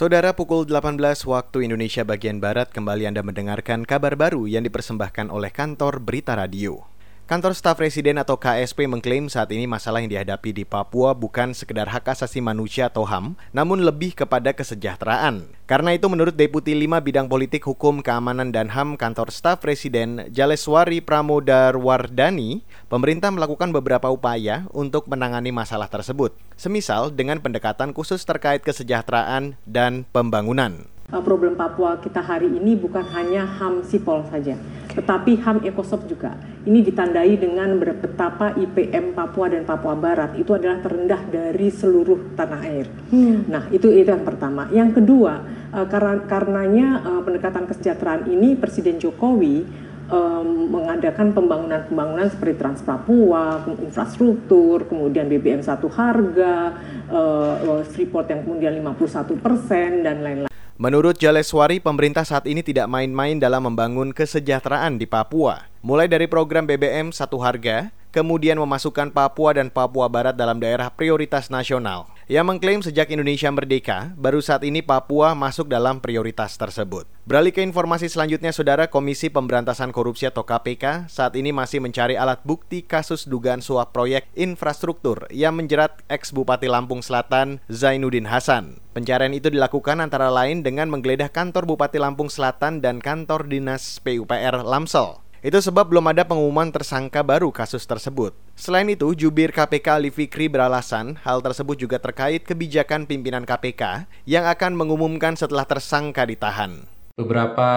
Saudara pukul 18 waktu Indonesia bagian Barat kembali Anda mendengarkan kabar baru yang dipersembahkan oleh kantor Berita Radio. Kantor Staf Presiden atau KSP mengklaim saat ini masalah yang dihadapi di Papua bukan sekedar hak asasi manusia atau HAM, namun lebih kepada kesejahteraan. Karena itu menurut Deputi 5 Bidang Politik Hukum Keamanan dan HAM Kantor Staf Presiden Jaleswari Pramodarwardani, pemerintah melakukan beberapa upaya untuk menangani masalah tersebut, semisal dengan pendekatan khusus terkait kesejahteraan dan pembangunan. Eh, problem Papua kita hari ini bukan hanya HAM Sipol saja, tetapi HAM Ekosop juga. Ini ditandai dengan betapa IPM Papua dan Papua Barat itu adalah terendah dari seluruh tanah air. Hmm. Nah, itu itu yang pertama. Yang kedua, uh, karena karenanya uh, pendekatan kesejahteraan ini Presiden Jokowi um, mengadakan pembangunan-pembangunan seperti Trans Papua, infrastruktur, kemudian BBM satu harga, uh, Freeport yang kemudian 51 persen dan lain-lain. Menurut Jaleswari, pemerintah saat ini tidak main-main dalam membangun kesejahteraan di Papua. Mulai dari program BBM satu harga, kemudian memasukkan Papua dan Papua Barat dalam daerah prioritas nasional. Ia mengklaim sejak Indonesia merdeka, baru saat ini Papua masuk dalam prioritas tersebut. Beralih ke informasi selanjutnya, Saudara Komisi Pemberantasan Korupsi atau KPK saat ini masih mencari alat bukti kasus dugaan suap proyek infrastruktur yang menjerat ex-Bupati Lampung Selatan Zainuddin Hasan. Pencarian itu dilakukan antara lain dengan menggeledah kantor Bupati Lampung Selatan dan kantor Dinas PUPR Lamsel. Itu sebab belum ada pengumuman tersangka baru kasus tersebut. Selain itu, jubir KPK Ali Fikri beralasan hal tersebut juga terkait kebijakan pimpinan KPK yang akan mengumumkan setelah tersangka ditahan. Beberapa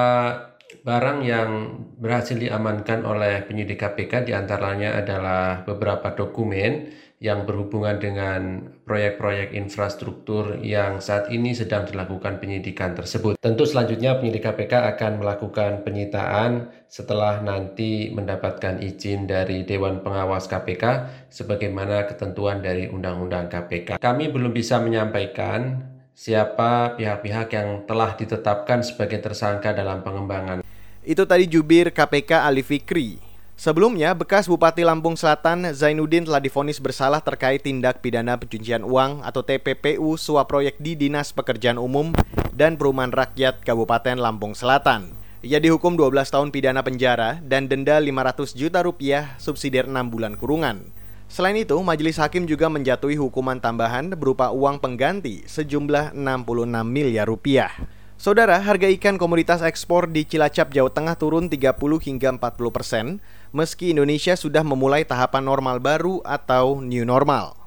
barang yang berhasil diamankan oleh penyidik KPK di antaranya adalah beberapa dokumen yang berhubungan dengan proyek-proyek infrastruktur yang saat ini sedang dilakukan penyidikan tersebut. Tentu selanjutnya penyidik KPK akan melakukan penyitaan setelah nanti mendapatkan izin dari Dewan Pengawas KPK sebagaimana ketentuan dari Undang-Undang KPK. Kami belum bisa menyampaikan siapa pihak-pihak yang telah ditetapkan sebagai tersangka dalam pengembangan. Itu tadi jubir KPK Ali Fikri. Sebelumnya, bekas Bupati Lampung Selatan Zainuddin telah difonis bersalah terkait tindak pidana pencucian uang atau TPPU suap proyek di Dinas Pekerjaan Umum dan Perumahan Rakyat Kabupaten Lampung Selatan. Ia dihukum 12 tahun pidana penjara dan denda 500 juta rupiah subsidi 6 bulan kurungan. Selain itu, majelis hakim juga menjatuhi hukuman tambahan berupa uang pengganti sejumlah 66 miliar rupiah. Saudara, harga ikan komoditas ekspor di Cilacap, Jawa Tengah turun 30 hingga 40 persen, meski Indonesia sudah memulai tahapan normal baru atau new normal.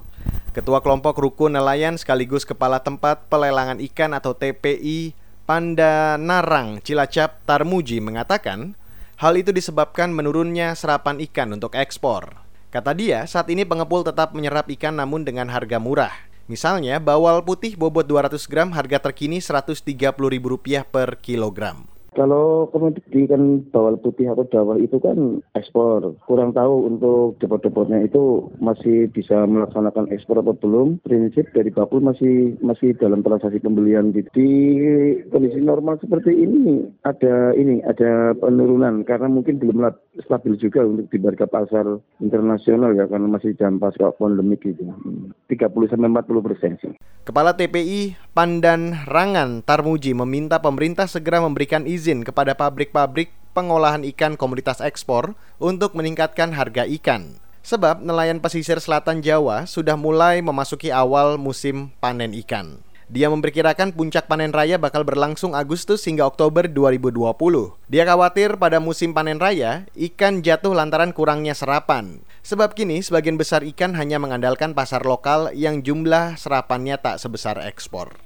Ketua kelompok rukun nelayan sekaligus kepala tempat pelelangan ikan atau TPI Pandanarang Cilacap Tarmuji mengatakan, hal itu disebabkan menurunnya serapan ikan untuk ekspor. Kata dia, saat ini pengepul tetap menyerap ikan namun dengan harga murah. Misalnya, bawal putih bobot 200 gram harga terkini Rp130.000 per kilogram. Kalau komoditi kan bawal putih atau dawal itu kan ekspor. Kurang tahu untuk depot-depotnya itu masih bisa melaksanakan ekspor atau belum. Prinsip dari Bapul masih masih dalam transaksi pembelian di, di kondisi normal seperti ini ada ini ada penurunan karena mungkin belum stabil juga untuk di harga pasar internasional ya karena masih jam pasca pandemik itu. 30 sampai 40 persen sih. Kepala TPI Pandan Rangan Tarmuji meminta pemerintah segera memberikan izin kepada pabrik-pabrik pengolahan ikan komoditas ekspor untuk meningkatkan harga ikan. Sebab nelayan pesisir selatan Jawa sudah mulai memasuki awal musim panen ikan. Dia memperkirakan puncak panen raya bakal berlangsung Agustus hingga Oktober 2020. Dia khawatir pada musim panen raya, ikan jatuh lantaran kurangnya serapan. Sebab kini sebagian besar ikan hanya mengandalkan pasar lokal yang jumlah serapannya tak sebesar ekspor.